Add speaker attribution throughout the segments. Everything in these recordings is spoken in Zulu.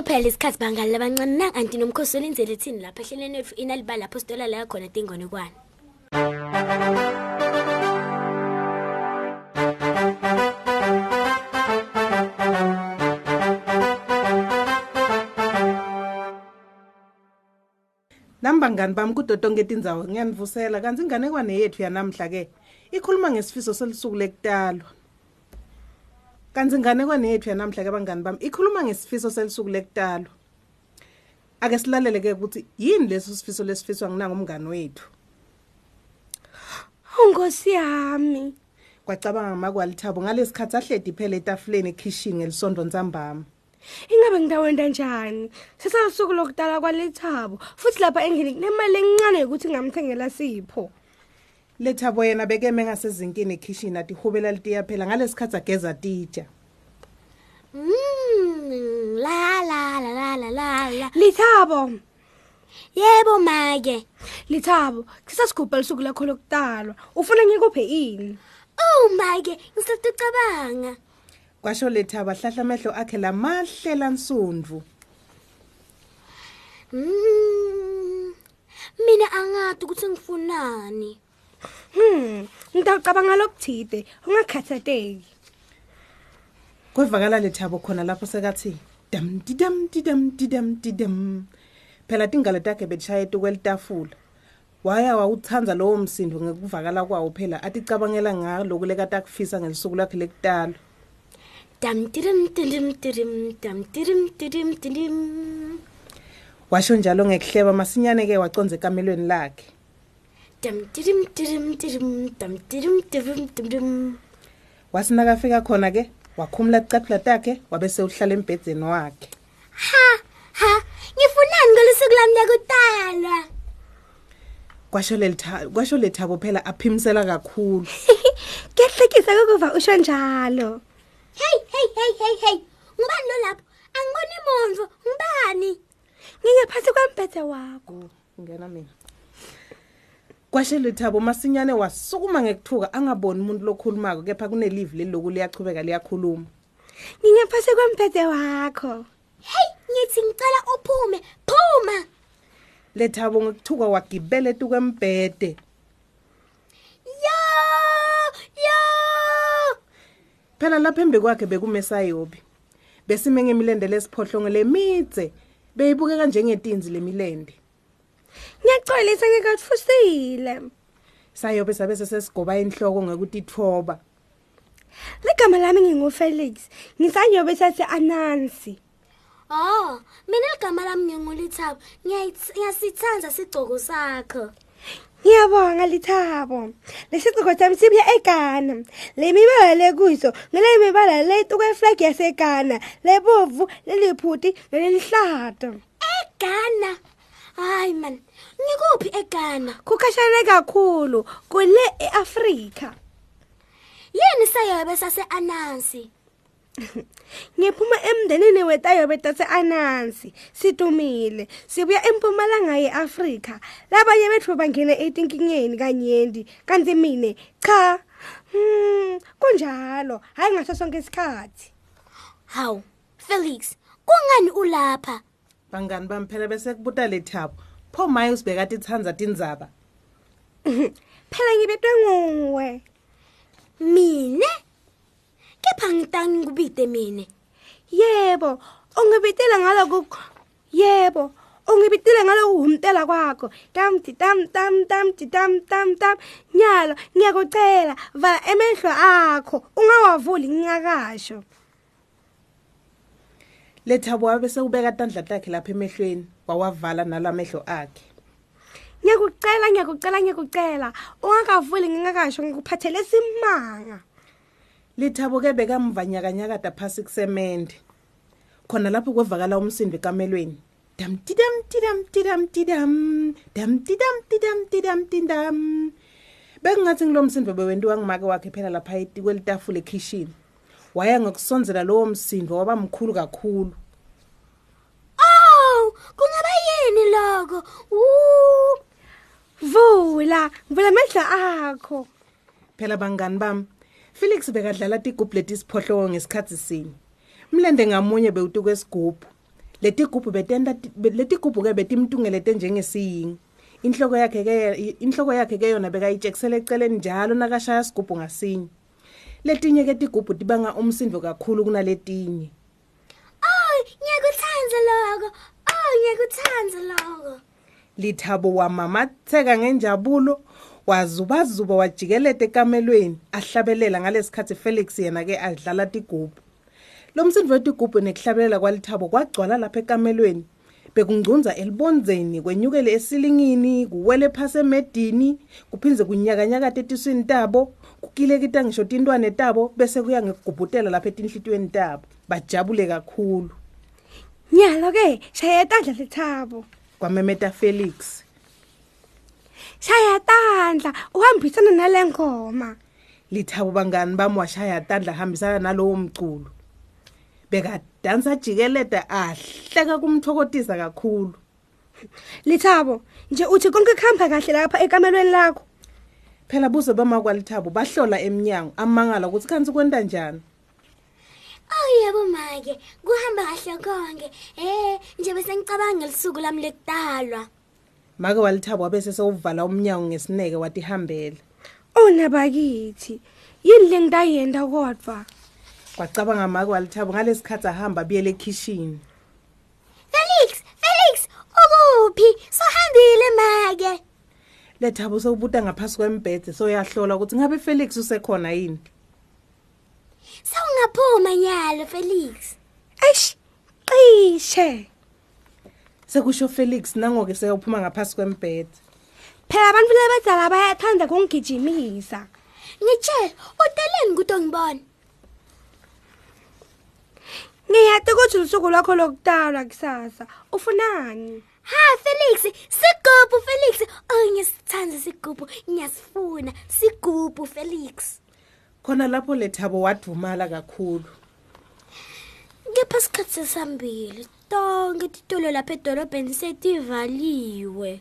Speaker 1: Sisophela isikhathi bangali labancane na anti nomkhosi olenzele thini lapha ehleleni lethu inaliba lapho sitola la khona tingonekwane.
Speaker 2: Nambangani bami kudotonke tindzawo ngiyanivusela kanti inganekwane yethu yanamhla ke ikhuluma ngesifiso selisuku lekutalwa. Kanti inganekwane yethu yanamhla ke bangani bami ikhuluma ngesifiso selisuku lekutalwa. Ake silalele ke ukuthi yini leso sifiso lesifiswa nginanga umngani wethu.
Speaker 3: Unkosi yami.
Speaker 2: Kwacabanga makwalithabo ngalesikhathi ahledi phela etafuleni ekitchen ngelisondo ntsambama.
Speaker 3: Ingabe ngidawenda njani? Sesasuku lokudala kwalethabo futhi lapha engini kunemali encane ukuthi ngamthengela sipho.
Speaker 2: Lethabo yena bekeme ngasezinkini ekitchen athi hubela litiya phela ngalesikhathi ageza titsha.
Speaker 1: Mm, la la la la la la la.
Speaker 3: Lithabo,
Speaker 1: Yebo make.
Speaker 3: Lithabo, sisasigubha lisuku lakho lokudalwa. Ufuna ngikuphe ini?
Speaker 1: Oh make, ngisacabanga.
Speaker 2: Kwasho lethaba hlahla amehlo akhe lamahle lansundvu.
Speaker 1: Mm. Mina angathi ukuthi ngifunani.
Speaker 3: Hmm, ngidacabanga lokuthide, ungakhathateki.
Speaker 2: Kwevakala lethabo khona lapho sekathi dam didam didam didam didam. Phela tingalo takhe betshaya etukwelitafula. Waya wawuthanza lowo msindo ngekuvakala kwawo phela aticabangela ngalo lekata kufisa ngelisuku lakhe lekutala.
Speaker 1: Dam tirim tirim tirim dam tirim tirim tirim.
Speaker 2: Washo njalo ngekuhleba masinyane ke waconze ekamelweni lakhe.
Speaker 1: Dam tirim tirim tirim dam tirim tirim tirim.
Speaker 2: Wasina kafika khona ke wakhumula ticathulo takhe wabese uhlala embhedzeni wakhe.
Speaker 1: Ha ha, ngifunani ngolisuku lami lokutalwa.
Speaker 2: Kwasho lethabo phela aphimisela kakhulu.
Speaker 3: Kuyahlekisa ukuva usho njalo.
Speaker 1: Hey hey hey hey hey. Ngubani lo lapho? Angiboni imonvo. Ngubani?
Speaker 3: Ngingephansi kwembethe wakho.
Speaker 2: Ngena mina. Kwasho lethabo masinyane wasukuma ngekuthuka angaboni umuntu lokhulumako kepha kunelive leloku liyachubeka liyakhuluma.
Speaker 3: Ngingephansi kwembethe wakho.
Speaker 1: Hey, ngithi ngicela uphume. Phuma.
Speaker 2: Lethabo ngekuthuka wagibela etukwembhede.
Speaker 1: Yo! Yo!
Speaker 2: Phela lapha embe kwakhe bekumesayobi. Besime ngemilende lesiphohlongo lemitse. Beyibukeka njengetinzi lemilende.
Speaker 3: Ngiyaxolisa ngikatfusile.
Speaker 2: Sayobe sabe sesigoba inhloko ngekutithoba.
Speaker 3: Ligama lami nginguFelix. Ngisanyobe sathi Anansi.
Speaker 1: Oh, mina igama lami ngingulithabo. Ngiyayits- Ngiyasithanda sigcoko sakho.
Speaker 3: Ngiyabonga Lithabo. Lesigqoko sami sibuya eGhana. Le mibala lekuyiso ngale mibala letu kweflag yaseGhana. Lebovu, leliphuti, lelihlato.
Speaker 1: eGhana. Hayi man, ngikuphi eGhana?
Speaker 3: Kukhashane kakhulu kule eAfrika.
Speaker 1: Yini sayobe sase Anansi?
Speaker 3: Ngiphuma emndenini wetayobe tase Anansi. Situmile. Sibuya empumalanga yeAfrika. Labanye bethu bangena etinkingeni kanyendi. Kanti mine cha. Hmm, kunjalo. Hayi ngaso sonke isikhathi.
Speaker 1: Hawu, Felix, kungani ulapha?
Speaker 2: Bangani bami phela bese kubuta lethabo. Pho maye usibeka titsanza tindzaba.
Speaker 3: Phela ngibetwe nguwe.
Speaker 1: Mine? Kepha ngitani ngikubite mine.
Speaker 3: Yebo, ungibitile ngaloko. Yebo, ungibitile ngaloko umtela kwakho. Tam ti tam tam tam ti tam tam tam. Nyalo, ngiyakucela vala emehlo akho. Ungawavuli ngingakasho.
Speaker 2: Lethabo wabe sekubeka tandla takhe lapha emehlweni wawavala nalamehlo akhe.
Speaker 3: Ngiyakucela, ngiyakucela, ngiyakucela. Ungakavuli ngingakasho ngikuphathele simanga.
Speaker 2: Lethabo ke bekamva nyakanyakada phasi kusemende. Khona lapho kwevakala umsindo ekamelweni. Dam tidam tidam tidam tidam dam tidam tidam tidam tidam. Bekungathi ngilomsindo bewentiwa ngimake wakhe phela lapha etikwelitafula ekitchen. Waya ngokusonzela lowo msindo waba mkhulu kakhulu.
Speaker 1: Oh, kungaba yini lokho?
Speaker 3: Vula, vula amehlo akho.
Speaker 2: Phela bangani bami, Felix bekadlala tigubhu letisiphohlongo ngesikhathi sinye. Mlende ngamunye bewutuka esigubhu. letigubhu betenta be- letigubhu ke betimtungelete njengesiyingi inhloko yakhe ke inhloko yakhe ke yona bekayitshekisele eceleni njalo nakashaya isigubhu ngasinye letinye ke tigubhu tibanga umsindo kakhulu kunaletinye
Speaker 1: Oh, ngiyakuthanza lokho. Oh, ngiyakuthanza lokho.
Speaker 2: lithabo wamamatheka ngenjabulo wazubazuba wajikeleta ekamelweni ahlabelela ngalesikhathi Felix yena ke adlala tigubhu lo msindo wetigubhu nekuhlabelela kwalithabo kwagcwala lapha ekamelweni bekungcunza elibonzeni kwenyukele esilingini kuwele phasi emedini kuphindze kunyakanyakata etiswini tabo kukilekita ngisho tintwane tabo bese kuya ngekugubhutela lapha etinhlitweni tabo. Bajabule kakhulu.
Speaker 3: Nyalo ke shaya tandla lethabo
Speaker 2: kwamemeta Felix.
Speaker 3: Shaya tandla uhambisana nale ngoma.
Speaker 2: Lithabo bangani bami washaya tandla hambisana nalowo mculo. Bekadansa jikeleda ahleka kumthokotisa kakhulu.
Speaker 3: Lithabo nje uthi konke kuhamba kahle lapha ekamelweni lakho?
Speaker 2: Phela buze bamakwalithabo bahlola eminyango amangala ukuthi kanti kwenta njani
Speaker 1: Oh yebo make, kuhamba kahle konke. Eh, nje bese ngicabanga lisuku lami lekudalwa.
Speaker 2: make walithabo wabese sewuvala umnyango ngesineke watihambela
Speaker 3: onabakithi yini lengidayenda kodwa
Speaker 2: kwacabanga make walithabo ngalesikhathi ahamba buyele ekhishini
Speaker 1: Felix, Felix, ukuphi? Sohambile make.
Speaker 2: Lethabo sewubuta ngaphasi kwembhede soyahlola ukuthi ngabe Felix usekhona yini
Speaker 1: Sawungaphuma nyalo Felix.
Speaker 3: eish cishe
Speaker 2: sekusho Felix nangoke seyophuma ngaphasi kwembhede
Speaker 3: phela abantu labadala bayathanda kungigijimisa
Speaker 1: Ngitshela, uteleni ukuthi ngibone?
Speaker 3: Ngiyati ukuthi lusuku lwakho lokutalwa kusasa ufunani
Speaker 1: Ha Felix, sigubhu Felix. Oh ngisithanda sigubhu, ngiyasifuna. Sigubhu Felix.
Speaker 2: khona lapho lethabo wadumala kakhulu
Speaker 1: Kepha isikhathi sesambili. Tonke titolo lapha edolobheni setivaliwe.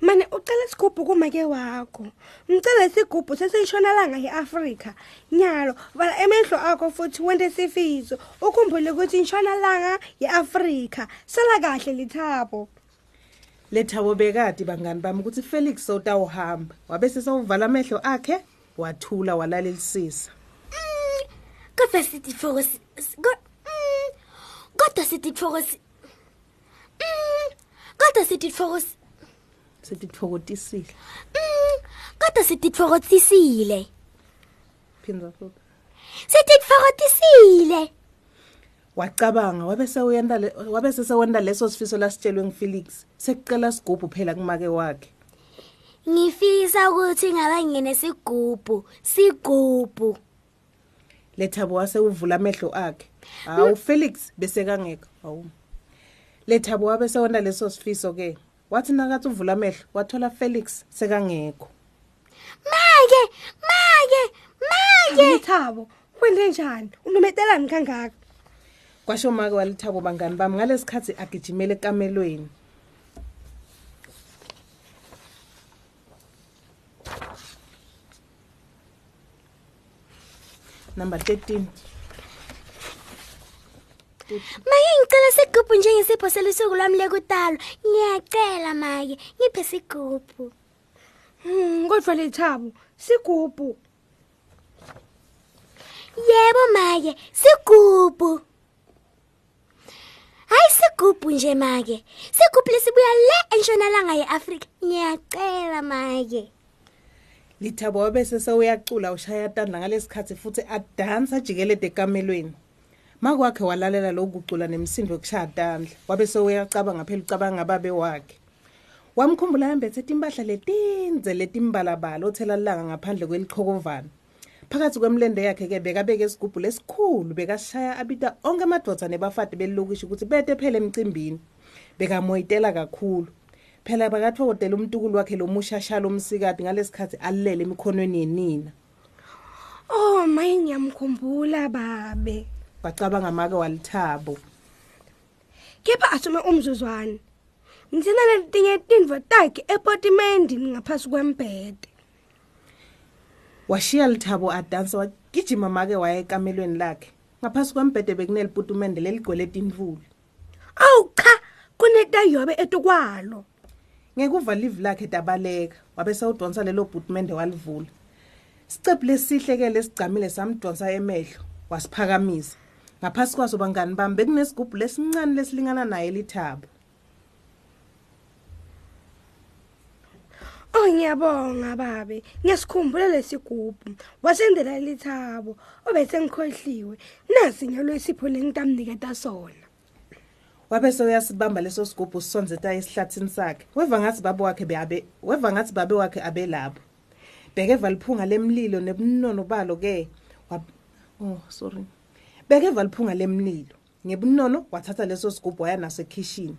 Speaker 3: Mane ucela isigubhu kumake wakho ngicela isigubhu sesentshonalanga ye-afrika nyalo vala emehlo akho futhi wente isifiso ukhumbule ukuthi intshonalanga ye-afrika sala kahle lithabo
Speaker 2: lethabo bekade bangani bami ukuthi Felix sowutawuhamba wabese sewuvala amehlo akhe wathula walalela
Speaker 1: Mm, Kodwa sithi focus. Kodwa sithi focus. Mm, Kodwa sithi focus.
Speaker 2: Sitithokotisile.
Speaker 1: Mm, Kodwa sithi focusisile.
Speaker 2: phinza futhi.
Speaker 1: Sithi focusisile.
Speaker 2: wacabanga wabese uyenda wabese sewenda leso sifiso lasitshelwe nguFelix. Sekucela sigubhu phela kumake wakhe.
Speaker 1: Ngifisa ukuthi ngabangene sigubhu, sigubhu.
Speaker 2: lethabo wase uvula amehlo akhe. Hawu Felix bese kangeka hawu. Lethabo wabese wenda leso sifiso ke wathi nakathi uvula amehlo wathola Felix sekangekho.
Speaker 1: Make, make, make.
Speaker 3: lithabo kwente njani? Umemetelani kangaka?
Speaker 2: Kwasho make walithabo bangani bami ngalesikhathi agijimele ekamelweni. Number 13
Speaker 1: Make ngicela sigubhu njengesipho selusuku lwami lekutalwa. Ngiyacela make, ngiphe sigubhu.
Speaker 3: Hmm, kodwa lethabo sigubhu
Speaker 1: Yebo make, sigubhu. Hayi sigubhu nje make. Sigubhu lesibuya le entshonalanga yeAfrika. Ngiyacela make.
Speaker 2: lithabo wabese sewuyacula ushaya tanda ngalesikhathi futhi adansa ajikelede ekamelweni makwakhe walalela lokucula nemsindo yokushaya tandla wabese uyacabanga phela ucabanga ngababe wakhe wamkhumbula yembethe timpahla letinze letimbalabala othela lilanga ngaphandle kwelichokovana phakathi kwemlende yakhe ke bekabeke isigubhu lesikhulu bekashaya abita onke amadoda nebafati belilokishi ukuthi bete phela emcimbini. Bekamoyitela kakhulu. Phela bakathokodela umtukulu wakhe lomushashala omsikati ngalesikhathi alele emikhonweni yenina.
Speaker 3: Oh maye ngiyamkhumbula babe.
Speaker 2: Bacabanga make walithabo
Speaker 3: kepha asume umzuzwane ngitsina letinye tintfo takhe epotimendini ngaphasi kwembhede.
Speaker 2: Washiya lithabo adansa wagijima make waya ekamelweni lakhe. Ngaphasi kwembhede bekuneliputumende leligcwele timvula.
Speaker 3: Awu cha kunetayobe etukwalo.
Speaker 2: Ngekuva live lakhe dabaleka wabe sewudonsa lelo bhutimende walivula. Sicephu lesihle ke lesigcamile samdonsa emehlo wasiphakamisa. Ngaphasi kwaso bangani bami bekunesigubhu lesincane lesilingana naye lithabo.
Speaker 3: Oh ngiyabonga babe. Ngiyasikhumbula lesigubhu wasendela lithabo. Obese ngikhohliwe nasi nyalo isipho lengitamniketa sona.
Speaker 2: Wabe sewuyasibamba leso sigubhu sisonzeta esihlathini sakhe. Weva ngathi babe wakhe beabe weva ngathi babe wakhe abe lapho. Bekeva liphunga lemlilo nebunono balo ke oh sorry. Bekeva liphunga lemlilo ngebunono wathatha leso sigubhu waya naso ekhishini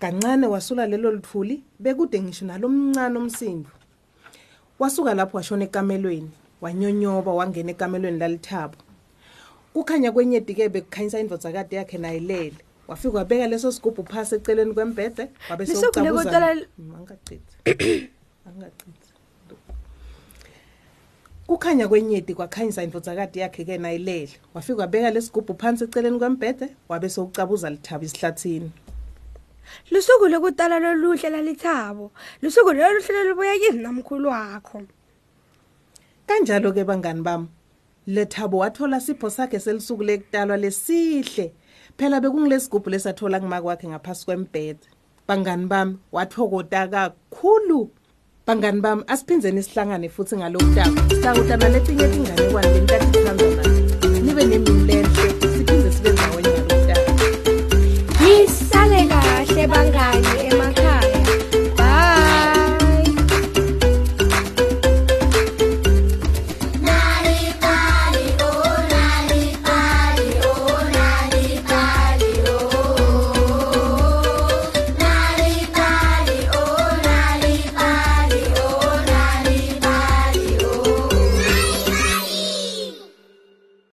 Speaker 2: kancane wasula lelo lithuli bekude ngisho nalomncane umsindo wasuka lapho washona ekamelweni wanyonyoba wangena ekamelweni lalithabo kukhanya kwenyedi-ke bekukhanyisa indvodzakade yakhe nayilele. Wafika wabeka leso sigubhu phasi eceleni kwembhede wabe
Speaker 3: Lisogule
Speaker 2: sewucabuza-
Speaker 3: kotala-
Speaker 2: Mm, angicacithi angicacithi kukhanya kwenyedi kwakhanyisa indvodzakade yakhe-ke nayilele. Wafika wabeka lesigubhu phansi eceleni kwembhede wabe sewucabuza lithaba esihlathini.
Speaker 3: Lusuku lokutala loluhle lalithabo lusuku loluhle lubuya kimi namkhulu wakho.
Speaker 2: Kanjalo-ke bangani bami lethabo wathola sipho sakhe selisuku lekutalwa lesihle. Phela bekungilesigubhu lesathola ngumaki wakhe ngaphasi kwembhede. Bangani bami wathokota kakhulu. bangani bami asiphindeni sihlangane futhi ngalokudaba sihlanguhlana letinye etinganekwane lentatithanda nayo nibe nemini lenhle siphinde sibe ndawonye ngalokudaba ngisale kahle bangani.